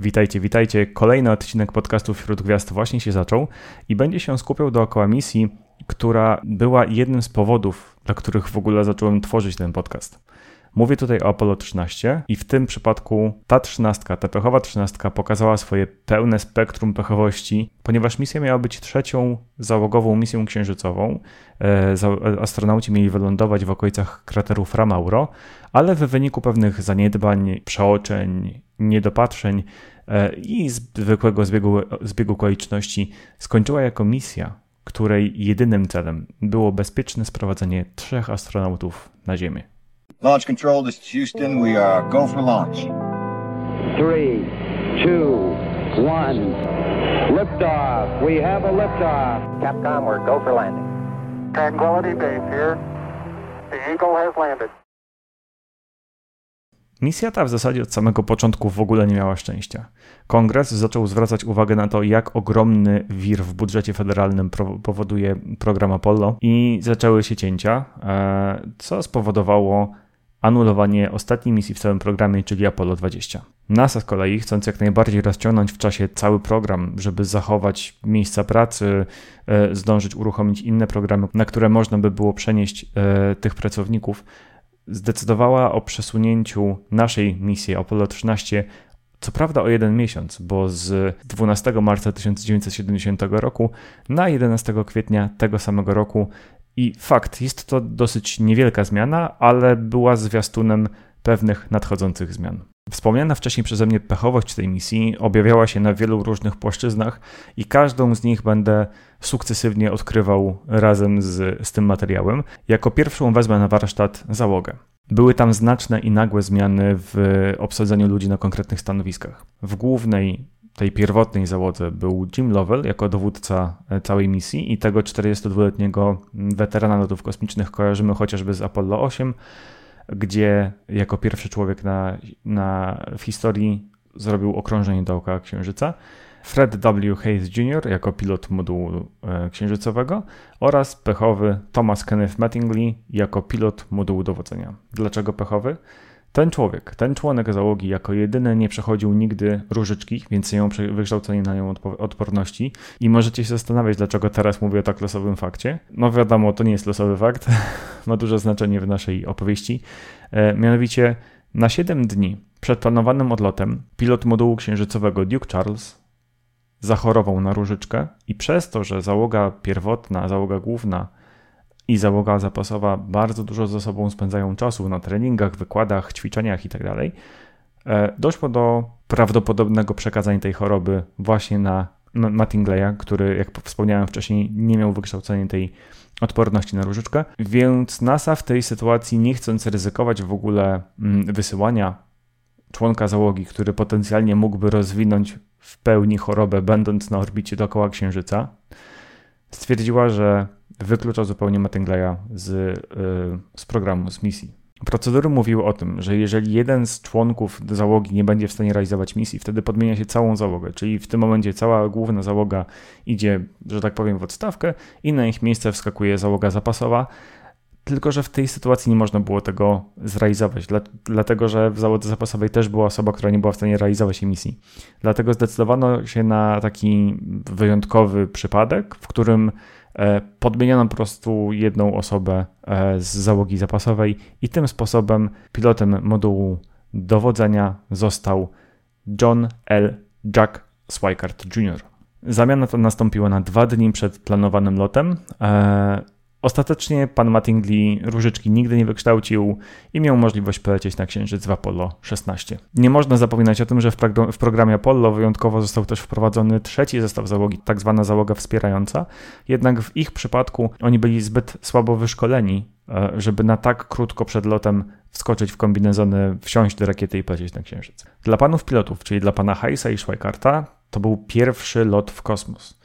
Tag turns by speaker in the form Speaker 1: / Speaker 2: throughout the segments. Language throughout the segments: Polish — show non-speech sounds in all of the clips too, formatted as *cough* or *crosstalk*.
Speaker 1: Witajcie, witajcie. Kolejny odcinek podcastu Wśród Gwiazd właśnie się zaczął i będzie się skupiał dookoła misji, która była jednym z powodów, dla których w ogóle zacząłem tworzyć ten podcast. Mówię tutaj o Apollo 13 i w tym przypadku ta trzynastka, ta pechowa trzynastka pokazała swoje pełne spektrum pechowości, ponieważ misja miała być trzecią załogową misją księżycową. E, astronauci mieli wylądować w okolicach krateru Fra Mauro, ale w wyniku pewnych zaniedbań, przeoczeń, niedopatrzeń e, i zwykłego zbiegu, zbiegu okoliczności skończyła jako misja, której jedynym celem było bezpieczne sprowadzenie trzech astronautów na Ziemię. Launch control, this is Houston. We are go for launch. Three, two, one. Liftoff. We have a liftoff. Capcom, we're go for landing. Tranquility Base here. The Eagle has landed. Misja ta w zasadzie od samego początku w ogóle nie miała szczęścia. Kongres zaczął zwracać uwagę na to, jak ogromny wir w budżecie federalnym powoduje program Apollo i zaczęły się cięcia, e, co spowodowało anulowanie ostatniej misji w całym programie, czyli Apollo 20. NASA z kolei, chcąc jak najbardziej rozciągnąć w czasie cały program, żeby zachować miejsca pracy, e, zdążyć uruchomić inne programy, na które można by było przenieść e, tych pracowników, zdecydowała o przesunięciu naszej misji Apollo 13 co prawda o jeden miesiąc, bo z 12 marca 1970 roku na 11 kwietnia tego samego roku i fakt, jest to dosyć niewielka zmiana, ale była zwiastunem pewnych nadchodzących zmian. Wspomniana wcześniej przeze mnie pechowość tej misji objawiała się na wielu różnych płaszczyznach i każdą z nich będę sukcesywnie odkrywał razem z, z tym materiałem. Jako pierwszą wezmę na warsztat załogę. Były tam znaczne i nagłe zmiany w obsadzeniu ludzi na konkretnych stanowiskach. W głównej tej pierwotnej załodze był Jim Lovell jako dowódca e, całej misji i tego 42-letniego weterana lotów kosmicznych kojarzymy chociażby z Apollo 8, gdzie jako pierwszy człowiek na, na, w historii zrobił okrążenie dookoła Księżyca. Fred W. Hayes Jr. jako pilot modułu e, księżycowego oraz pechowy Thomas Kenneth Mattingly jako pilot modułu dowodzenia. Dlaczego pechowy? Ten człowiek, ten członek załogi jako jedyny nie przechodził nigdy różyczki, więc miał wykształcenie na nią odporności. I możecie się zastanawiać, dlaczego teraz mówię o tak losowym fakcie. No wiadomo, to nie jest losowy fakt, *laughs* ma duże znaczenie w naszej opowieści. E, mianowicie na 7 dni przed planowanym odlotem pilot modułu księżycowego Duke Charles zachorował na różyczkę i przez to, że załoga pierwotna, załoga główna i załoga zapasowa bardzo dużo ze sobą spędzają czasu na treningach, wykładach, ćwiczeniach itd., tak e, doszło do prawdopodobnego przekazania tej choroby właśnie na Mattingleya, który, jak wspomniałem wcześniej, nie miał wykształcenia tej odporności na różyczkę, więc NASA w tej sytuacji, nie chcąc ryzykować w ogóle mm, wysyłania członka załogi, który potencjalnie mógłby rozwinąć w pełni chorobę, będąc na orbicie dookoła Księżyca, stwierdziła, że wyklucza zupełnie Mattingleya z, y, z programu, z misji. Procedury mówiły o tym, że jeżeli jeden z członków załogi nie będzie w stanie realizować misji, wtedy podmienia się całą załogę, czyli w tym momencie cała główna załoga idzie, że tak powiem, w odstawkę i na ich miejsce wskakuje załoga zapasowa, tylko, że w tej sytuacji nie można było tego zrealizować, dlatego że w załodze zapasowej też była osoba, która nie była w stanie realizować emisji. Dlatego zdecydowano się na taki wyjątkowy przypadek, w którym podmieniono po prostu jedną osobę e, z załogi zapasowej i tym sposobem pilotem modułu dowodzenia został John L. Jack Swikart Jr. Zamiana ta nastąpiła na dwa dni przed planowanym lotem. Ostatecznie pan Mattingly różyczki nigdy nie wykształcił i miał możliwość polecieć na Księżyc w Apollo 16. Nie można zapominać o tym, że w, w programie Apollo wyjątkowo został też wprowadzony trzeci zestaw załogi, tak zwana załoga wspierająca, jednak w ich przypadku oni byli zbyt słabo wyszkoleni, e, żeby na tak krótko przed lotem wskoczyć w kombinezony, wsiąść do rakiety i polecieć na Księżyc. Dla panów pilotów, czyli dla pana Heisa i Schweikarta, to był pierwszy lot w kosmos.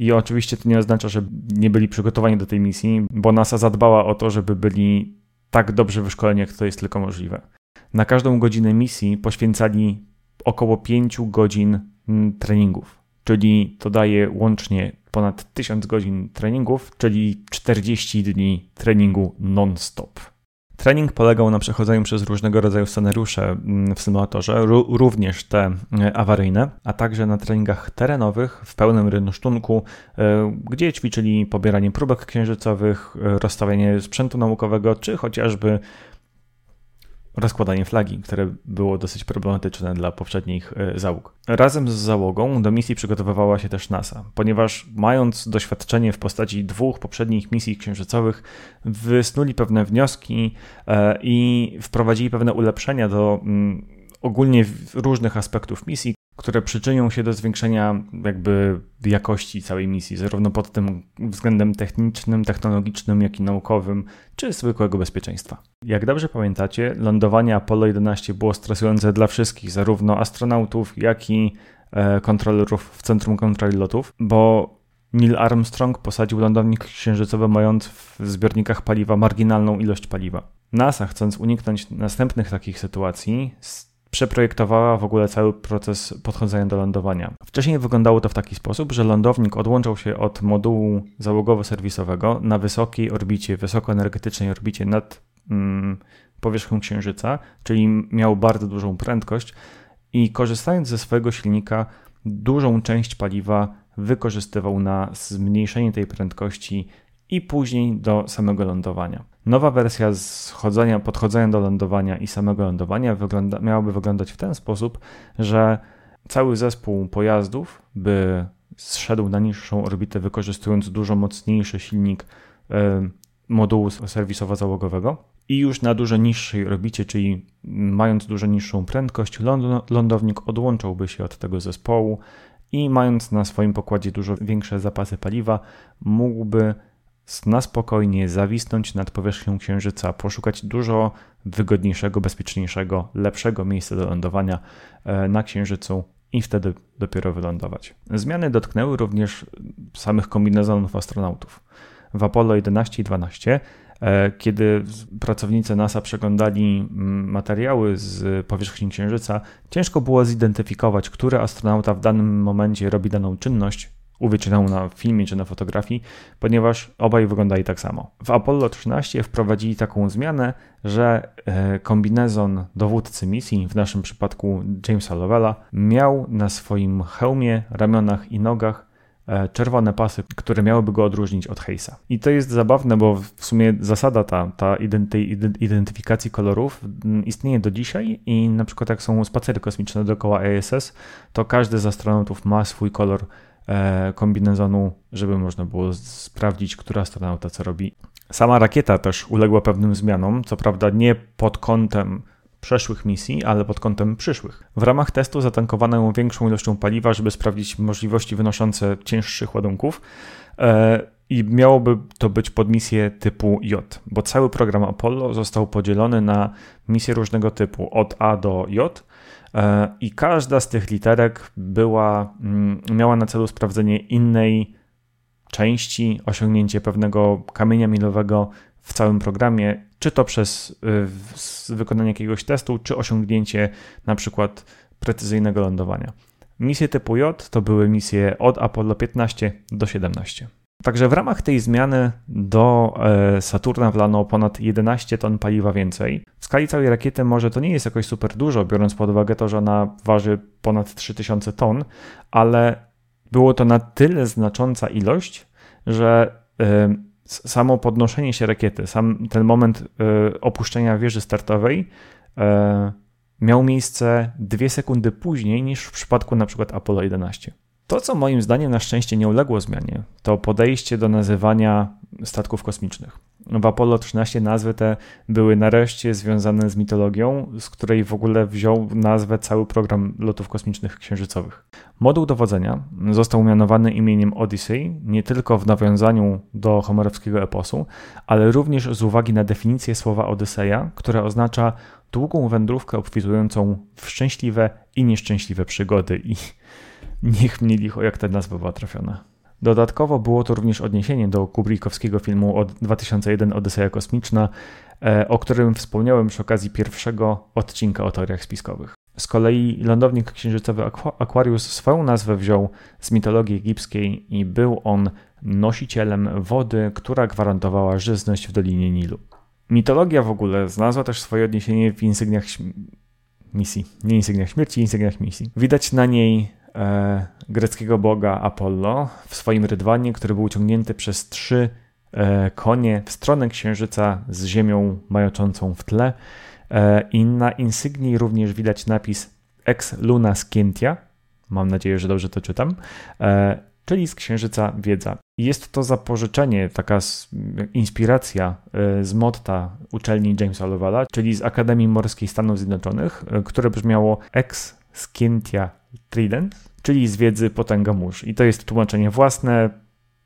Speaker 1: I oczywiście to nie oznacza, że nie byli przygotowani do tej misji, bo NASA zadbała o to, żeby byli tak dobrze wyszkoleni, jak to jest tylko możliwe. Na każdą godzinę misji poświęcali około 5 godzin mm, treningów, czyli to daje łącznie ponad 1000 godzin treningów, czyli 40 dni treningu non-stop. Trening polegał na przechodzeniu przez różnego rodzaju scenariusze mm, w symulatorze, również te e, awaryjne, a także na treningach terenowych w pełnym rynsztunku, e, gdzie ćwiczyli pobieranie próbek księżycowych, e, rozstawianie sprzętu naukowego, czy chociażby rozkładanie flagi, które było dosyć problematyczne dla poprzednich e, załóg. Razem z załogą do misji przygotowywała się też NASA, ponieważ mając doświadczenie w postaci dwóch poprzednich misji księżycowych, wysnuli pewne wnioski e, i wprowadzili pewne ulepszenia do mm, ogólnie różnych aspektów misji, które przyczynią się do zwiększenia jakby jakości całej misji, zarówno pod tym względem technicznym, technologicznym, jak i naukowym, czy zwykłego bezpieczeństwa. Jak dobrze pamiętacie, lądowanie Apollo 11 było stresujące dla wszystkich, zarówno astronautów, jak i e, kontrolerów w centrum kontroli lotów, bo Neil Armstrong posadził lądownik księżycowy mając w zbiornikach paliwa marginalną ilość paliwa. NASA, chcąc uniknąć następnych takich sytuacji, przeprojektowała w ogóle cały proces podchodzenia do lądowania. Wcześniej wyglądało to w taki sposób, że lądownik odłączał się od modułu załogowo-serwisowego na wysokiej orbicie, wysokoenergetycznej orbicie nad mm, powierzchnią Księżyca, czyli miał bardzo dużą prędkość i korzystając ze swojego silnika, dużą część paliwa wykorzystywał na zmniejszenie tej prędkości i później do samego lądowania. Nowa wersja schodzenia, podchodzenia do lądowania i samego lądowania wygląda, miałaby wyglądać w ten sposób, że cały zespół pojazdów by zszedł na niższą orbitę, wykorzystując dużo mocniejszy silnik y, modułu serwisowo-załogowego i już na dużo niższej orbicie, czyli mając dużo niższą prędkość, lądownik odłączałby się od tego zespołu i mając na swoim pokładzie dużo większe zapasy paliwa, mógłby na spokojnie zawisnąć nad powierzchnią Księżyca, poszukać dużo wygodniejszego, bezpieczniejszego, lepszego miejsca do lądowania e, na Księżycu i wtedy dopiero wylądować. Zmiany dotknęły również samych kombinezonów astronautów. W Apollo 11 i 12 e, kiedy pracownicy NASA przeglądali mm, materiały z powierzchni Księżyca, ciężko było zidentyfikować, który astronauta w danym momencie robi daną czynność, uwieczniał na filmie czy na fotografii, ponieważ obaj wyglądali tak samo. W Apollo 13 wprowadzili taką zmianę, że e, kombinezon dowódcy misji, w naszym przypadku Jamesa Lovella, miał na swoim hełmie, ramionach i nogach e, czerwone pasy, które miałyby go odróżnić od Hayesa. I to jest zabawne, bo w sumie zasada ta, ta tej identyfikacji kolorów istnieje do dzisiaj i na przykład jak są spacery kosmiczne dookoła ISS, to każdy z astronautów ma swój kolor kombinezonu, żeby można było sprawdzić, która astronauta co robi. Sama rakieta też uległa pewnym zmianom, co prawda nie pod kątem przeszłych misji, ale pod kątem przyszłych. W ramach testu zatankowano ją większą ilością paliwa, żeby sprawdzić możliwości wynoszące cięższych ładunków e, i miałoby to być pod misję typu J, bo cały program Apollo został podzielony na misje różnego typu, od A do J, E, I każda z tych literek była, mm, miała na celu sprawdzenie innej części, osiągnięcie pewnego kamienia milowego w całym programie, czy to przez y, wykonanie jakiegoś testu, czy osiągnięcie na przykład precyzyjnego lądowania. Misje typu J to były misje od Apollo 15 do 17. Także w ramach tej zmiany do e, Saturna wlano ponad 11 ton paliwa więcej. W skali całej rakiety może to nie jest jakoś super dużo, biorąc pod uwagę to, że ona waży ponad 3000 ton, ale było to na tyle znacząca ilość, że e, samo podnoszenie się rakiety, sam ten moment e, opuszczenia wieży startowej miał miejsce dwie sekundy później niż w przypadku na przykład Apollo 11. To, co moim zdaniem na szczęście nie uległo zmianie, to podejście do nazywania statków kosmicznych. W Apollo 13 nazwy te były nareszcie związane z mitologią, z której w ogóle wziął nazwę cały program lotów kosmicznych księżycowych. Moduł dowodzenia został mianowany imieniem Odyssey nie tylko w nawiązaniu do homerowskiego eposu, ale również z uwagi na definicję słowa Odyseja, które oznacza długą wędrówkę obfitującą w szczęśliwe i nieszczęśliwe przygody. I Niech mnie licho, jak ta nazwa była trafiona. Dodatkowo było to również odniesienie do kubrickowskiego filmu od 2001 Odyseja Kosmiczna, e, o którym wspomniałem przy okazji pierwszego odcinka o teoriach spiskowych. Z kolei lądownik księżycowy Aquarius swoją nazwę wziął z mitologii egipskiej i był on nosicielem wody, która gwarantowała żyzność w Dolinie Nilu. Mitologia w ogóle znalazła też swoje odniesienie w insygniach misji. Nie insygniach śmierci, insygniach misji. Widać na niej e, greckiego boga Apollo w swoim rydwanie, który był ciągnięty przez trzy e, konie w stronę księżyca z ziemią majoczącą w tle. E, I na insygnii również widać napis Ex Luna Scientia. Mam nadzieję, że dobrze to czytam. E, czyli z Księżyca Wiedza. Jest to zapożyczenie, taka inspiracja e, z motta uczelni Jamesa Lovella, czyli z Akademii Morskiej Stanów Zjednoczonych, e, które brzmiało Ex Scientia Trident, czyli z wiedzy potęga mórz. I to jest tłumaczenie własne,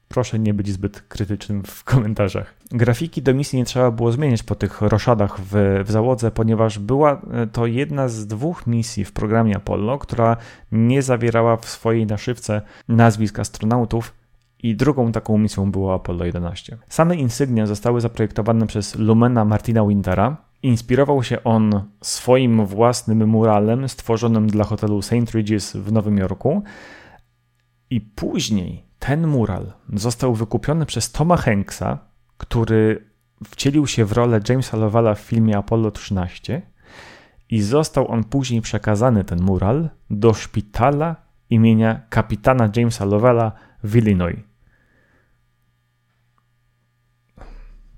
Speaker 1: proszę nie być zbyt krytycznym w komentarzach. Grafiki do misji nie trzeba było zmieniać po tych roszadach w, w załodze, ponieważ była e, to jedna z dwóch misji w programie Apollo, która nie zawierała w swojej naszywce nazwisk astronautów, i drugą taką misją było Apollo 11. Same insygnia zostały zaprojektowane przez Lumena Martina Wintera. Inspirował się on swoim własnym muralem stworzonym dla hotelu St. Regis w Nowym Jorku. I później ten mural został wykupiony przez Toma Hanksa, który wcielił się w rolę Jamesa Lovella w filmie Apollo 13 i został on później przekazany, ten mural, do szpitala imienia kapitana Jamesa Lovella w Illinois.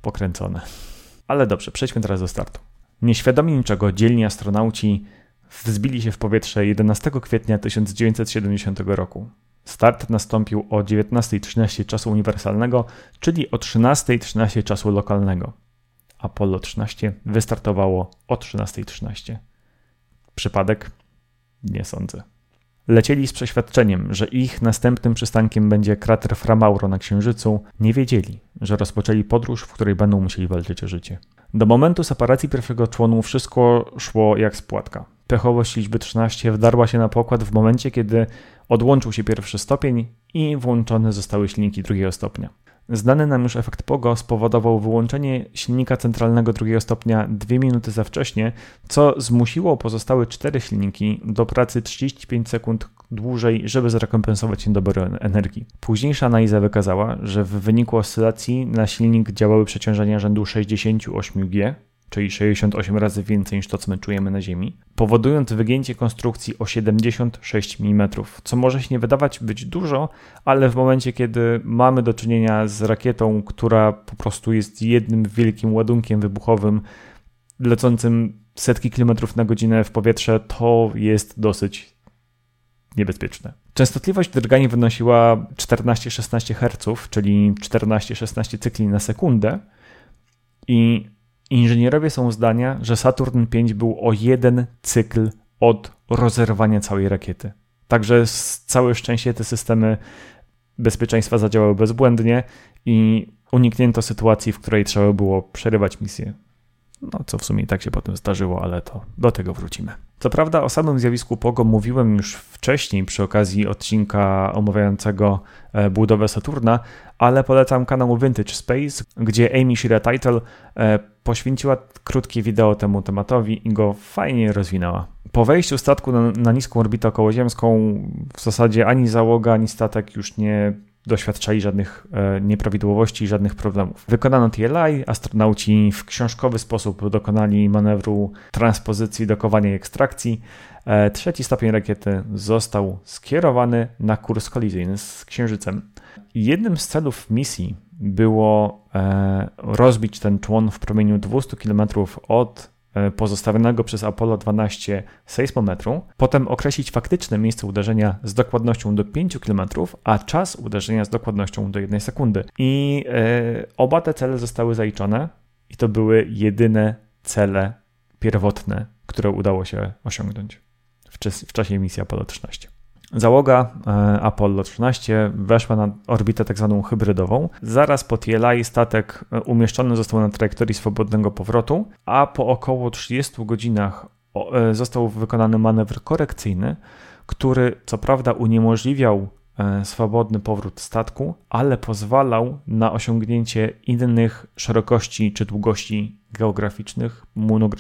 Speaker 1: Pokręcone. Ale dobrze, przejdźmy teraz do startu. Nieświadomi niczego, dzielni astronauci wzbili się w powietrze 11 kwietnia 1970 roku. Start nastąpił o 19.13 czasu uniwersalnego, czyli o 13.13 czasu lokalnego. Apollo 13 wystartowało o 13.13. Przypadek? Nie sądzę. Lecieli z przeświadczeniem, że ich następnym przystankiem będzie krater Framauro na Księżycu, nie wiedzieli, że rozpoczęli podróż, w której będą musieli walczyć o życie. Do momentu separacji pierwszego członu wszystko szło jak spłatka. Pechowość liczby 13 wdarła się na pokład w momencie, kiedy odłączył się pierwszy stopień i włączone zostały silniki drugiego stopnia. Znany nam już efekt POGO spowodował wyłączenie silnika centralnego drugiego stopnia 2 minuty za wcześnie, co zmusiło pozostałe cztery silniki do pracy 35 sekund dłużej, żeby zrekompensować niedobory energii. Późniejsza analiza wykazała, że w wyniku oscylacji na silnik działały przeciążenia rzędu 68G, czyli 68 razy więcej niż to, co my czujemy na Ziemi, powodując wygięcie konstrukcji o 76 mm, co może się nie wydawać być dużo, ale w momencie, kiedy mamy do czynienia z rakietą, która po prostu jest jednym wielkim ładunkiem wybuchowym lecącym setki kilometrów na godzinę w powietrze, to jest dosyć niebezpieczne. Częstotliwość drgania wynosiła 14-16 Hz, czyli 14-16 cykli na sekundę i Inżynierowie są zdania, że Saturn V był o jeden cykl od rozerwania całej rakiety. Także całe szczęście te systemy bezpieczeństwa zadziałały bezbłędnie i uniknięto sytuacji, w której trzeba było przerywać misję. No, co w sumie i tak się potem zdarzyło, ale to do tego wrócimy. Co prawda, o samym zjawisku POGO mówiłem już wcześniej przy okazji odcinka omawiającego e, budowę Saturna, ale polecam kanał Vintage Space, gdzie Amy Shira Title poświęciła krótkie wideo temu tematowi i go fajnie rozwinęła. Po wejściu statku na, na niską orbitę okołoziemską w zasadzie ani załoga, ani statek już nie doświadczali żadnych e, nieprawidłowości, żadnych problemów. Wykonano TLI, astronauci w książkowy sposób dokonali manewru transpozycji, dokowania i ekstrakcji. E, trzeci stopień rakiety został skierowany na kurs kolizyjny z Księżycem. Jednym z celów misji było e, rozbić ten człon w promieniu 200 km od pozostawionego przez Apollo 12 sejsmometru, potem określić faktyczne miejsce uderzenia z dokładnością do 5 km, a czas uderzenia z dokładnością do 1 sekundy. I e, oba te cele zostały zaliczone i to były jedyne cele pierwotne, które udało się osiągnąć w, w czasie misji Apollo 13. Załoga e, Apollo 13 weszła na orbitę tak zwaną hybrydową. Zaraz po TLI statek e, umieszczony został na trajektorii swobodnego powrotu, a po około 30 godzinach e, został wykonany manewr korekcyjny, który co prawda uniemożliwiał swobodny powrót statku, ale pozwalał na osiągnięcie innych szerokości czy długości geograficznych,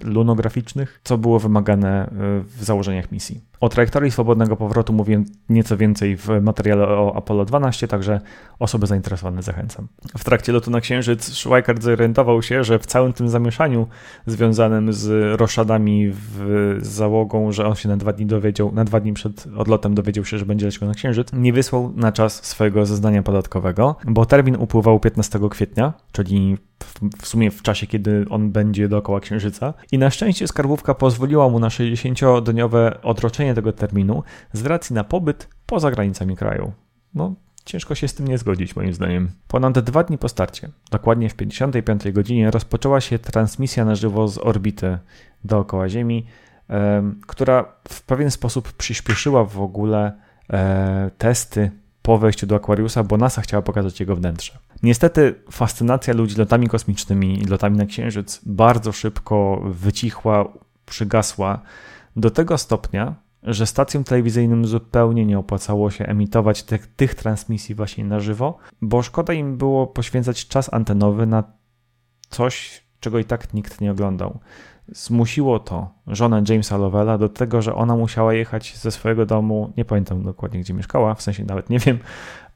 Speaker 1: lunograficznych, co było wymagane w założeniach misji. O trajektorii swobodnego powrotu mówię nieco więcej w materiale o Apollo 12, także osoby zainteresowane zachęcam. W trakcie lotu na Księżyc Schweikart zorientował się, że w całym tym zamieszaniu związanym z roszadami w załogą, że on się na dwa dni dowiedział, na dwa dni przed odlotem dowiedział się, że będzie leciał na Księżyc, nie wysłał na czas swojego zeznania podatkowego, bo termin upływał 15 kwietnia, czyli w sumie w czasie, kiedy on będzie dookoła Księżyca. I na szczęście skarbówka pozwoliła mu na 60-dniowe odroczenie tego terminu z racji na pobyt poza granicami kraju. No, ciężko się z tym nie zgodzić, moim zdaniem. Ponad dwa dni po starcie, dokładnie w 55 godzinie, rozpoczęła się transmisja na żywo z orbity dookoła Ziemi, która w pewien sposób przyspieszyła w ogóle e, testy po wejściu do Aquariusa, bo NASA chciała pokazać jego wnętrze. Niestety fascynacja ludzi lotami kosmicznymi i lotami na Księżyc bardzo szybko wycichła, przygasła do tego stopnia, że stacjom telewizyjnym zupełnie nie opłacało się emitować tych transmisji właśnie na żywo, bo szkoda im było poświęcać czas antenowy na coś, czego i tak nikt nie oglądał. Zmusiło to żonę Jamesa Lovella do tego, że ona musiała jechać ze swojego domu, nie pamiętam dokładnie gdzie mieszkała, w sensie nawet nie wiem,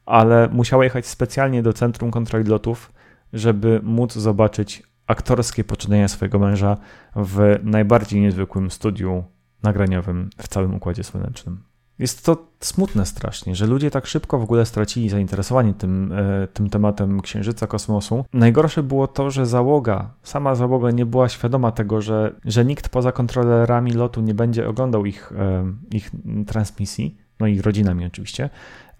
Speaker 1: ale musiała jechać specjalnie do centrum kontroli lotów, żeby móc zobaczyć aktorskie poczynania swojego męża w najbardziej niezwykłym studiu nagraniowym w całym Układzie Słonecznym. Jest to smutne strasznie, że ludzie tak szybko w ogóle stracili zainteresowanie tym, e, tym tematem księżyca, kosmosu. Najgorsze było to, że załoga, sama załoga nie była świadoma tego, że, że nikt poza kontrolerami lotu nie będzie oglądał ich, e, ich transmisji, no i rodzinami oczywiście,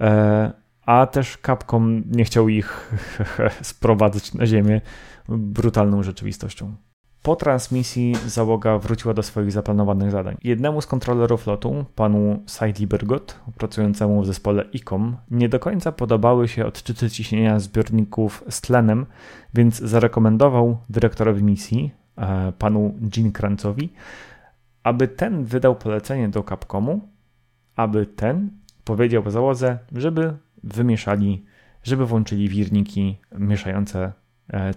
Speaker 1: e, a też Capcom nie chciał ich *laughs* sprowadzać na ziemię brutalną rzeczywistością. Po transmisji załoga wróciła do swoich zaplanowanych zadań. Jednemu z kontrolerów lotu, panu Saidi Bergot, pracującemu w zespole ICOM, nie do końca podobały się odczyty ciśnienia zbiorników z tlenem, więc zarekomendował dyrektorowi misji, e, panu Jean Krancowi, aby ten wydał polecenie do Capcomu, aby ten powiedział załodze, żeby wymieszali, żeby włączyli wirniki mieszające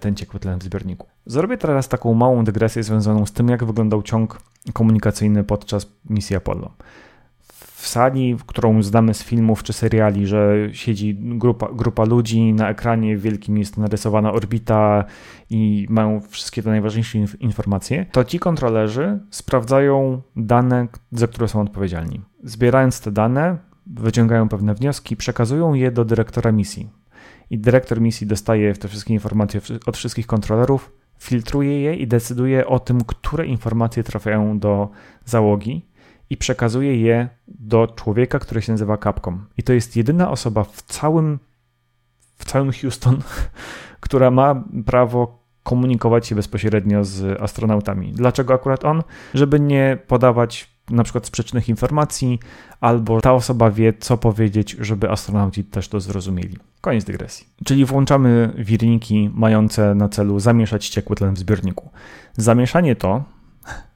Speaker 1: ten ciekły tlen w zbiorniku. Zrobię teraz taką małą dygresję związaną z tym, jak wyglądał ciąg komunikacyjny podczas misji Apollo. W sali, którą znamy z filmów czy seriali, że siedzi grupa, grupa ludzi, na ekranie wielkim jest narysowana orbita i mają wszystkie te najważniejsze informacje, to ci kontrolerzy sprawdzają dane, za które są odpowiedzialni. Zbierając te dane, wyciągają pewne wnioski, przekazują je do dyrektora misji. I dyrektor misji dostaje te wszystkie informacje od wszystkich kontrolerów, filtruje je i decyduje o tym, które informacje trafiają do załogi i przekazuje je do człowieka, który się nazywa Capcom. I to jest jedyna osoba w całym, w całym Houston, *laughs* która ma prawo komunikować się bezpośrednio z astronautami. Dlaczego akurat on? Żeby nie podawać na przykład sprzecznych informacji, albo ta osoba wie, co powiedzieć, żeby astronauci też to zrozumieli. Koniec dygresji. Czyli włączamy wirniki mające na celu zamieszać ciekły tlen w zbiorniku. Zamieszanie to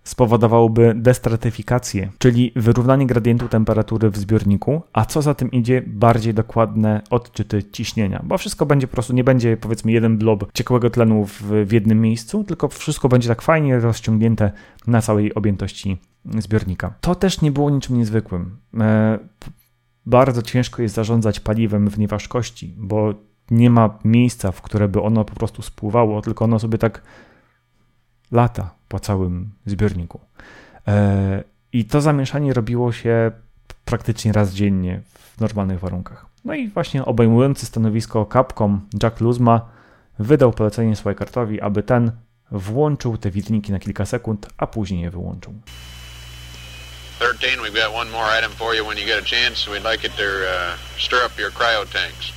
Speaker 1: spowodowałoby destratyfikację, czyli wyrównanie gradientu temperatury w zbiorniku, a co za tym idzie, bardziej dokładne odczyty ciśnienia, bo wszystko będzie po prostu, nie będzie powiedzmy jeden blob ciekłego tlenu w, w jednym miejscu, tylko wszystko będzie tak fajnie rozciągnięte na całej objętości zbiornika. To też nie było niczym niezwykłym. E, bardzo ciężko jest zarządzać paliwem w nieważkości, bo nie ma miejsca, w które by ono po prostu spływało, tylko ono sobie tak lata po całym zbiorniku. E, I to zamieszanie robiło się praktycznie raz dziennie w normalnych warunkach. No i właśnie obejmujący stanowisko Capcom Jack Luzma wydał polecenie Swikartowi, aby ten włączył te wirniki na kilka sekund, a później je wyłączył. 13, we've got one more item for you when you get a chance. We'd like it to uh, stir up your cryo tanks.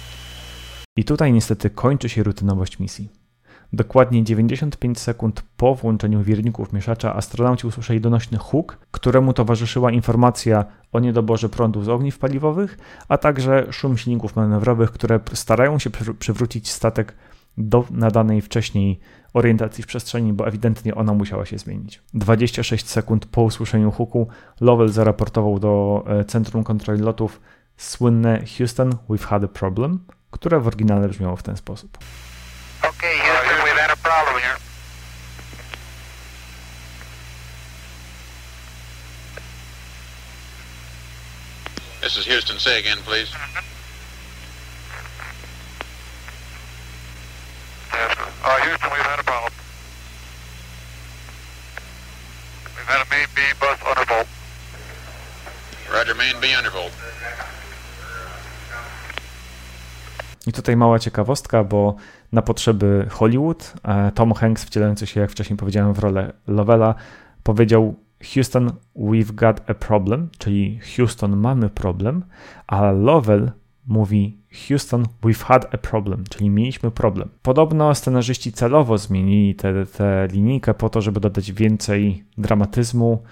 Speaker 1: I tutaj niestety kończy się rutynowość misji. Dokładnie 95 sekund po włączeniu wirników mieszacza astronauci usłyszeli donośny huk, któremu towarzyszyła informacja o niedoborze prądu z ogniw paliwowych, a także szum silników manewrowych, które starają się przywrócić statek do nadanej wcześniej orientacji w przestrzeni, bo ewidentnie ona musiała się zmienić. 26 sekund po usłyszeniu huku Lovell zaraportował do e, Centrum Kontroli Lotów słynne Houston, we've had a problem, które w oryginale brzmiało w ten sposób. Okay, got a problem here.
Speaker 2: This is Houston. Say again, please.
Speaker 3: Yes, sir. Uh, Houston, we've had a problem. We've had a main B bus undervolt.
Speaker 2: Roger, main B undervolt.
Speaker 1: I tutaj mała ciekawostka, bo na potrzeby Hollywood e, Tom Hanks, wcielający się, jak wcześniej powiedziałem, w rolę Lovella, powiedział Houston, we've got a problem, czyli Houston, mamy problem, a Lovell mówi Houston, we've had a problem, czyli mieliśmy problem. Podobno scenarzyści celowo zmienili tę linijkę po to, żeby dodać więcej dramatyzmu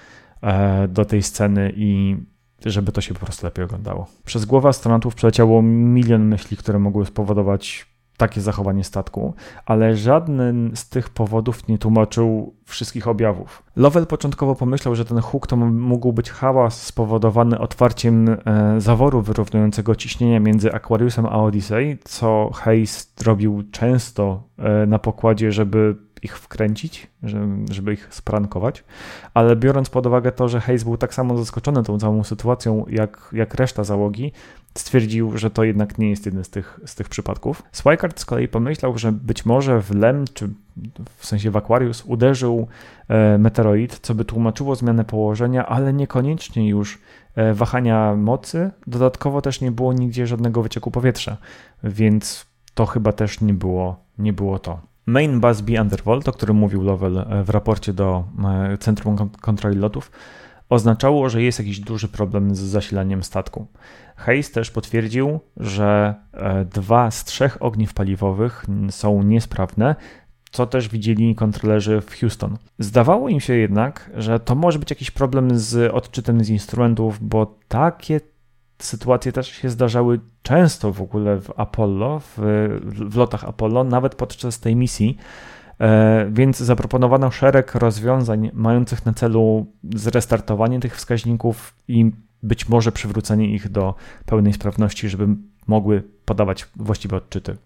Speaker 1: e, do tej sceny i żeby to się po prostu lepiej oglądało. Przez głowę astronautów przeleciało milion myśli, które mogły spowodować takie zachowanie statku, ale żaden z tych powodów nie tłumaczył wszystkich objawów. Lovell początkowo pomyślał, że ten huk to mógł być hałas spowodowany otwarciem e, zaworu wyrównującego ciśnienia między Aquariusem a Odyssey, co Hayes robił często e, na pokładzie, żeby ich wkręcić, żeby ich sprankować, ale biorąc pod uwagę to, że Hayes był tak samo zaskoczony tą całą sytuacją jak, jak reszta załogi, stwierdził, że to jednak nie jest jeden z tych, z tych przypadków. Swikart z kolei pomyślał, że być może w Lem, czy w sensie w Aquarius, uderzył e, meteoroid, co by tłumaczyło zmianę położenia, ale niekoniecznie już e, wahania mocy. Dodatkowo też nie było nigdzie żadnego wycieku powietrza, więc to chyba też nie było, nie było to. Main Bus B Undervolt, o którym mówił Lovell e, w raporcie do e, Centrum Kontroli Lotów, oznaczało, że jest jakiś duży problem z zasilaniem statku. Hayes też potwierdził, że e, dwa z trzech ogniw paliwowych są niesprawne, co też widzieli kontrolerzy w Houston. Zdawało im się jednak, że to może być jakiś problem z odczytem z instrumentów, bo takie sytuacje też się zdarzały często w ogóle w Apollo, w, w lotach Apollo, nawet podczas tej misji. E, więc zaproponowano szereg rozwiązań mających na celu zrestartowanie tych wskaźników i być może przywrócenie ich do pełnej sprawności, żeby mogły podawać właściwe odczyty.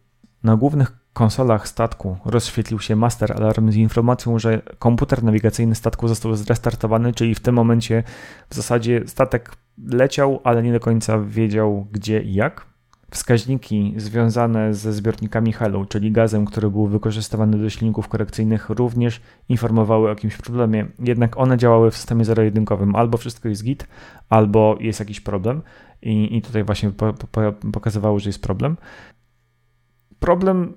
Speaker 1: Na głównych konsolach statku rozświetlił się master alarm z informacją, że komputer nawigacyjny statku został zrestartowany, czyli w tym momencie w zasadzie statek leciał, ale nie do końca wiedział gdzie i jak. Wskaźniki związane ze zbiornikami HELO, czyli gazem, który był wykorzystywany do silników korekcyjnych, również informowały o jakimś problemie, jednak one działały w systemie zero-jedynkowym. Albo wszystko jest git, albo jest jakiś problem. I, i tutaj właśnie po, po, pokazywało, że jest problem. Problem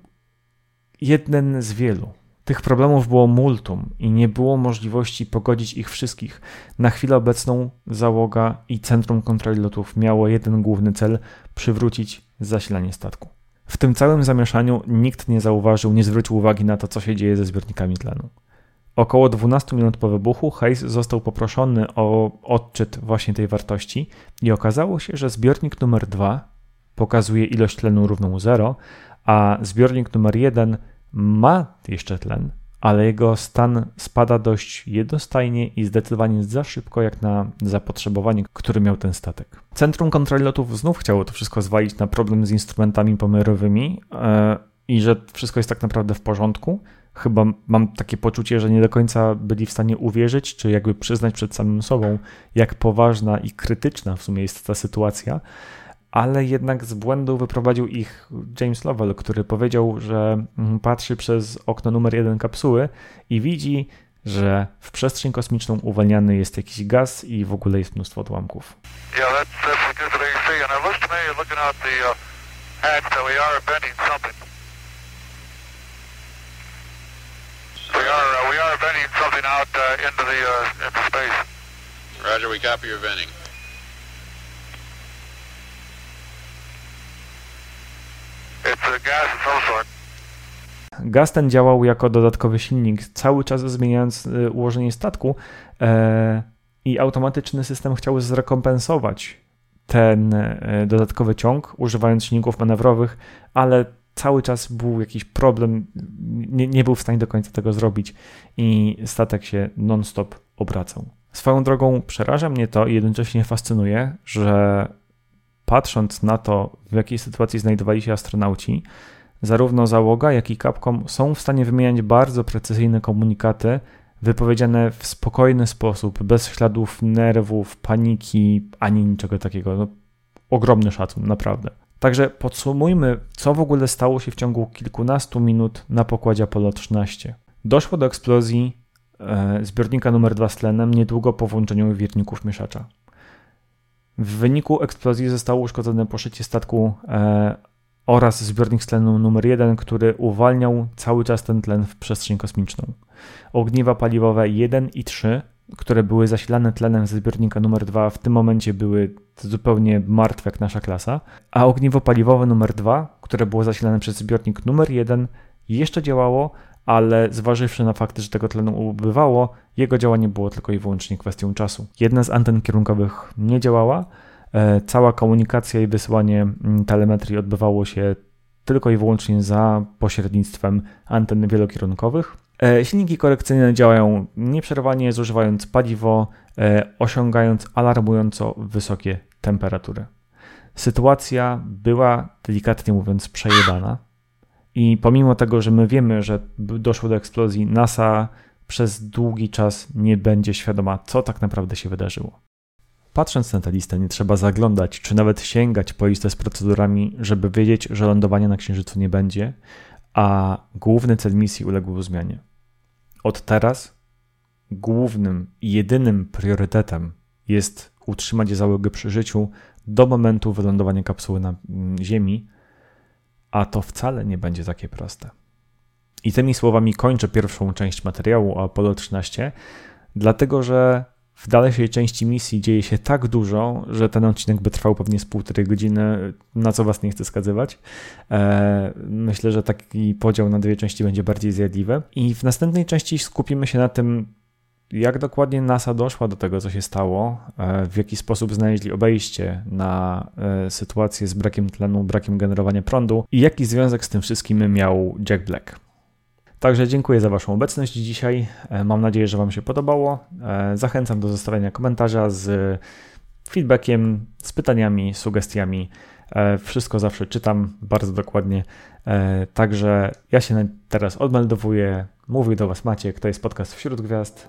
Speaker 1: jeden z wielu. Tych problemów było multum i nie było możliwości pogodzić ich wszystkich. Na chwilę obecną załoga i Centrum Kontroli Lotów miało jeden główny cel przywrócić zasilanie statku. W tym całym zamieszaniu nikt nie zauważył, nie zwrócił uwagi na to, co się dzieje ze zbiornikami tlenu. Około 12 minut po wybuchu Hayes został poproszony o odczyt właśnie tej wartości i okazało się, że zbiornik numer 2 pokazuje ilość tlenu równą 0, a zbiornik numer 1 ma jeszcze tlen, ale jego stan spada dość jednostajnie i zdecydowanie za szybko jak na zapotrzebowanie, które miał ten statek. Centrum Kontroli Lotów znów chciało to wszystko zwalić na problem z instrumentami pomiarowymi yy, i że wszystko jest tak naprawdę w porządku. Chyba mam takie poczucie, że nie do końca byli w stanie uwierzyć, czy jakby przyznać przed samym sobą, jak poważna i krytyczna w sumie jest ta sytuacja ale jednak z błędu wyprowadził ich James Lovell, który powiedział, że mm, patrzy przez okno numer jeden kapsuły i widzi, że w przestrzeń kosmiczną uwalniany jest jakiś gaz i w ogóle jest mnóstwo odłamków. Yeah, that's, that's good that you see. And it looks to me, looking out the uh, hatch, that we are venting something. We are, uh, we are venting something out uh, into the uh, into space.
Speaker 2: Roger, we copy your venting.
Speaker 1: Gaz ten działał jako dodatkowy silnik, cały czas zmieniając y, ułożenie statku e, i automatyczny system chciał zrekompensować ten e, dodatkowy ciąg, używając silników manewrowych, ale cały czas był jakiś problem, nie, nie był w stanie do końca tego zrobić i statek się non-stop obracał. Swoją drogą przeraża mnie to i jednocześnie fascynuje, że patrząc na to, w jakiej sytuacji znajdowali się astronauci, zarówno załoga, jak i Capcom są w stanie wymieniać bardzo precyzyjne komunikaty, wypowiedziane w spokojny sposób, bez śladów nerwów, paniki, ani niczego takiego. No, ogromny szacun, naprawdę. Także podsumujmy, co w ogóle stało się w ciągu kilkunastu minut na pokładzie Apollo 13. Doszło do eksplozji e, zbiornika numer 2 z tlenem niedługo po włączeniu wirników mieszacza. W wyniku eksplozji zostało uszkodzone poszycie statku e, oraz zbiornik z tlenu numer 1, który uwalniał cały czas ten tlen w przestrzeń kosmiczną. Ogniwa paliwowe 1 i 3, które były zasilane tlenem ze zbiornika numer 2, w tym momencie były zupełnie martwe jak nasza klasa, a ogniwo paliwowe numer 2, które było zasilane przez zbiornik numer 1, jeszcze działało, ale zważywszy na fakt, że tego tlenu ubywało, jego działanie było tylko i wyłącznie kwestią czasu. Jedna z anten kierunkowych nie działała, e, cała komunikacja i wysyłanie mm, telemetrii odbywało się tylko i wyłącznie za pośrednictwem anten wielokierunkowych. E, silniki korekcyjne działają nieprzerwanie, zużywając paliwo, e, osiągając alarmująco wysokie temperatury. Sytuacja była, delikatnie mówiąc, przejebana. I pomimo tego, że my wiemy, że doszło do eksplozji, NASA przez długi czas nie będzie świadoma, co tak naprawdę się wydarzyło. Patrząc na tę listę, nie trzeba zaglądać, czy nawet sięgać po listę z procedurami, żeby wiedzieć, że lądowania na Księżycu nie będzie, a główny cel misji uległ zmianie. Od teraz głównym i jedynym priorytetem jest utrzymać załogę przy życiu do momentu wylądowania kapsuły na mm, Ziemi, a to wcale nie będzie takie proste. I tymi słowami kończę pierwszą część materiału o Apollo 13, dlatego że w dalszej części misji dzieje się tak dużo, że ten odcinek by trwał pewnie z półtorej godziny, na co was nie chcę skazywać. E, myślę, że taki podział na dwie części będzie bardziej zjadliwy. I w następnej części skupimy się na tym, jak dokładnie NASA doszła do tego, co się stało, e, w jaki sposób znaleźli obejście na e, sytuację z brakiem tlenu, brakiem generowania prądu i jaki związek z tym wszystkim miał Jack Black. Także dziękuję za Waszą obecność dzisiaj. E, mam nadzieję, że Wam się podobało. Zachęcam do zostawienia komentarza z feedbackiem, z pytaniami, sugestiami. Wszystko zawsze czytam bardzo dokładnie. Także ja się teraz odmeldowuję. Mówię do Was Maciek, to jest podcast Wśród Gwiazd.